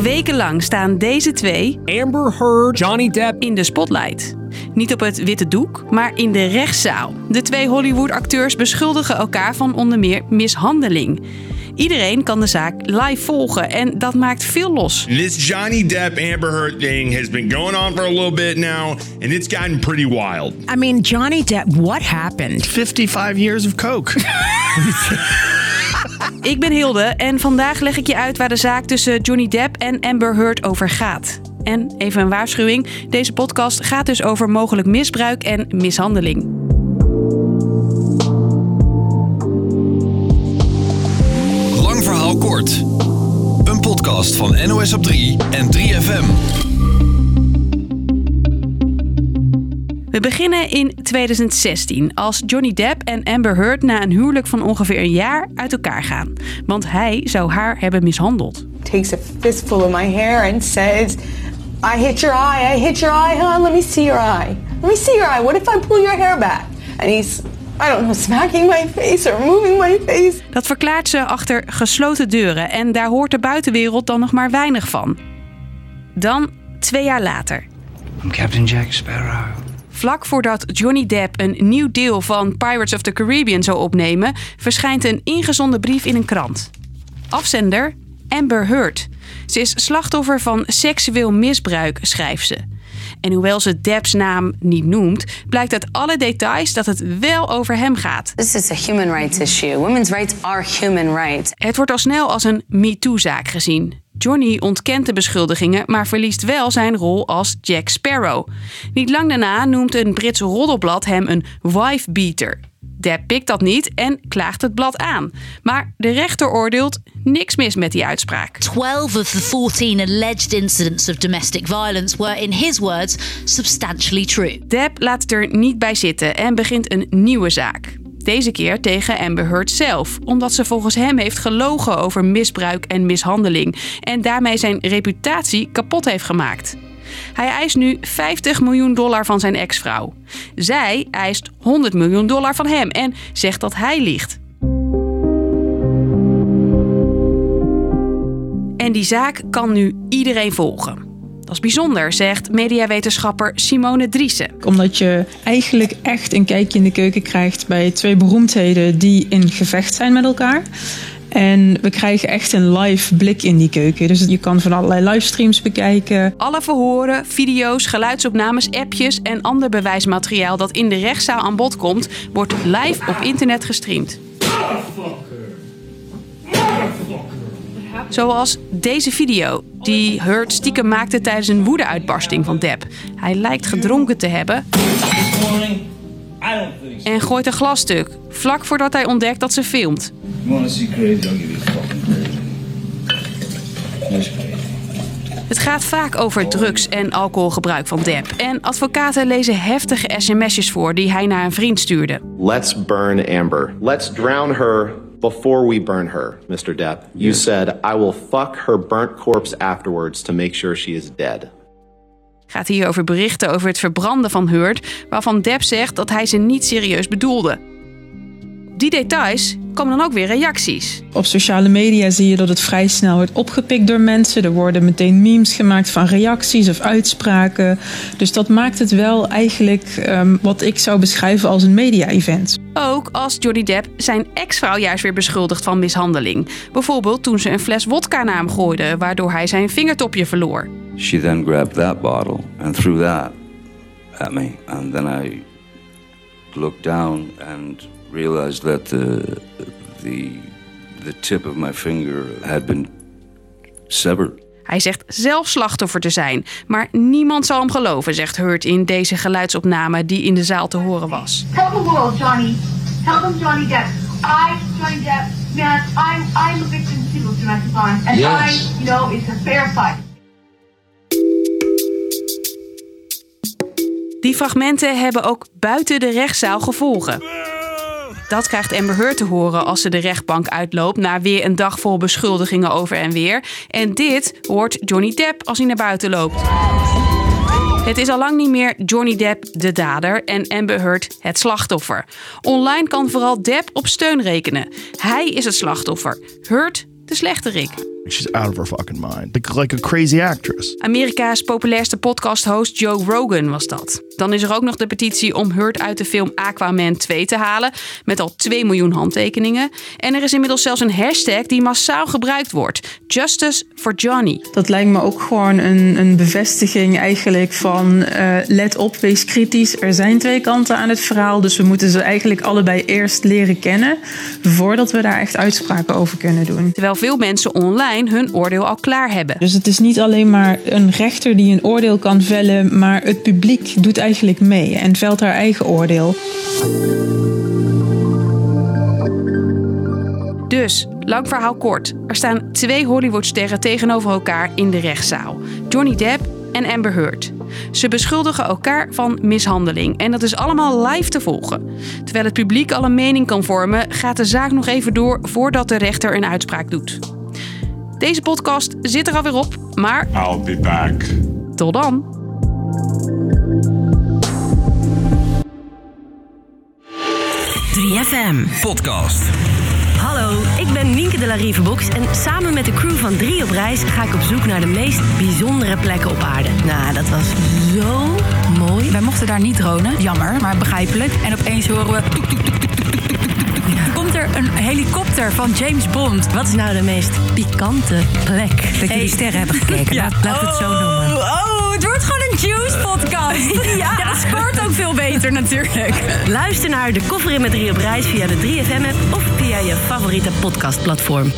Al wekenlang staan deze twee, Amber Heard, Johnny Depp. in de spotlight. Niet op het witte doek, maar in de rechtszaal. De twee Hollywood-acteurs beschuldigen elkaar van onder meer mishandeling. Iedereen kan de zaak live volgen en dat maakt veel los. This Johnny Depp Amber Heard thing has been going on for a little bit now, and it's gotten pretty wild. I mean, Johnny Depp, what happened? 55 years of coke. Ik ben Hilde en vandaag leg ik je uit waar de zaak tussen Johnny Depp en Amber Heard over gaat. En even een waarschuwing: deze podcast gaat dus over mogelijk misbruik en mishandeling. Lang verhaal kort. Een podcast van NOS op 3 en 3FM. We beginnen in 2016 als Johnny Depp en Amber Heard na een huwelijk van ongeveer een jaar uit elkaar gaan. Want hij zou haar hebben mishandeld. takes a fistful of my hair and says, I hit your eye, I hit your eye, hon, let me see your eye. Let me see your eye. What if I pull your hair back? And he's, I don't know, smacking my face or moving my face. Dat verklaart ze achter gesloten deuren en daar hoort de buitenwereld dan nog maar weinig van. Dan, twee jaar later. I'm Captain Jack Sparrow. Vlak voordat Johnny Depp een nieuw deel van Pirates of the Caribbean zou opnemen, verschijnt een ingezonden brief in een krant. Afzender Amber Heard. Ze is slachtoffer van seksueel misbruik, schrijft ze. En hoewel ze Depps naam niet noemt, blijkt uit alle details dat het wel over hem gaat. This is a human rights issue. Women's rights are human rights. Het wordt al snel als een MeToo-zaak gezien. Johnny ontkent de beschuldigingen, maar verliest wel zijn rol als Jack Sparrow. Niet lang daarna noemt een Brits roddelblad hem een wife-beater. Depp pikt dat niet en klaagt het blad aan. Maar de rechter oordeelt niks mis met die uitspraak. 12 of the 14 alleged incidents of domestic violence were, in his words, substantially true. Depp laat het er niet bij zitten en begint een nieuwe zaak. Deze keer tegen Amber Heard zelf, omdat ze volgens hem heeft gelogen over misbruik en mishandeling en daarmee zijn reputatie kapot heeft gemaakt. Hij eist nu 50 miljoen dollar van zijn ex-vrouw. Zij eist 100 miljoen dollar van hem en zegt dat hij liegt. En die zaak kan nu iedereen volgen. Dat is bijzonder, zegt mediawetenschapper Simone Driessen. Omdat je eigenlijk echt een kijkje in de keuken krijgt bij twee beroemdheden die in gevecht zijn met elkaar. En we krijgen echt een live blik in die keuken. Dus je kan van allerlei livestreams bekijken. Alle verhoren, video's, geluidsopnames, appjes en ander bewijsmateriaal dat in de rechtszaal aan bod komt, wordt live op internet gestreamd. Zoals deze video, die Hurt stiekem maakte tijdens een woedeuitbarsting van Depp. Hij lijkt gedronken te hebben en gooit een glasstuk, vlak voordat hij ontdekt dat ze filmt. Het gaat vaak over drugs en alcoholgebruik van Depp. En advocaten lezen heftige sms'jes voor die hij naar een vriend stuurde. Let's burn Amber. Let's drown her before we burn her, Mr. Depp. You said, I will fuck her burnt corpse afterwards to make sure she is dead. Gaat hier over berichten over het verbranden van Heard, waarvan Depp zegt dat hij ze niet serieus bedoelde. Die details komen dan ook weer reacties. Op sociale media zie je dat het vrij snel wordt opgepikt door mensen. Er worden meteen memes gemaakt van reacties of uitspraken. Dus dat maakt het wel eigenlijk ehm, wat ik zou beschrijven als een media-event. Ook als Johnny Depp zijn ex-vrouw juist weer beschuldigt van mishandeling. Bijvoorbeeld toen ze een fles wodka naar hem gooide, waardoor hij zijn vingertopje verloor. She then grabbed that bottle and threw that at me, and then I looked down and realized that the the the tip of my finger had been severed. Hij zegt zelf slachtoffer te zijn, maar niemand zal hem geloven, zegt Hurt in deze geluidsopname die in de zaal te horen was. Tell the world, Johnny. Tell them Johnny Depp. I, Johnny Depp, man, I'm, I'm a victim too of domestic violence. And Yes. I know it's a fair fight. Die fragmenten hebben ook buiten de rechtszaal gevolgen. Dat krijgt Amber Heard te horen als ze de rechtbank uitloopt na weer een dag vol beschuldigingen over en weer. En dit hoort Johnny Depp als hij naar buiten loopt. Het is al lang niet meer Johnny Depp de dader en Amber Heard het slachtoffer. Online kan vooral Depp op steun rekenen. Hij is het slachtoffer, Heard de slechterik. She's out of her fucking mind. Like, like a crazy actress. Amerika's populairste podcast-host Joe Rogan was dat. Dan is er ook nog de petitie om Hurt uit de film Aquaman 2 te halen, met al 2 miljoen handtekeningen. En er is inmiddels zelfs een hashtag die massaal gebruikt wordt: Justice for Johnny. Dat lijkt me ook gewoon een, een bevestiging eigenlijk van uh, let op, wees kritisch. Er zijn twee kanten aan het verhaal, dus we moeten ze eigenlijk allebei eerst leren kennen voordat we daar echt uitspraken over kunnen doen. Terwijl veel mensen online hun oordeel al klaar hebben. Dus het is niet alleen maar een rechter die een oordeel kan vellen, maar het publiek doet eigenlijk mee en velt haar eigen oordeel. Dus, lang verhaal kort. Er staan twee Hollywoodsterren tegenover elkaar in de rechtszaal: Johnny Depp en Amber Heard. Ze beschuldigen elkaar van mishandeling en dat is allemaal live te volgen. Terwijl het publiek al een mening kan vormen, gaat de zaak nog even door voordat de rechter een uitspraak doet. Deze podcast zit er alweer op, maar. I'll be back. Tot dan. FM Podcast. Hallo, ik ben Nienke de la Rivebox en samen met de crew van 3 op reis ga ik op zoek naar de meest bijzondere plekken op aarde. Nou, dat was zo mooi. Wij mochten daar niet dronen, jammer, maar begrijpelijk. En opeens horen we... toek, toek, er een helikopter van James Bond. Wat is nou de meest pikante plek? Dat jullie sterren hebben gekeken, Ja. laat, laat het zo noemen. Oh, het wordt gewoon een Juice-podcast. ja. dat scoort ook veel beter natuurlijk. Luister naar De Koffer in met 3 op reis via de 3FM-app of via je favoriete podcastplatform.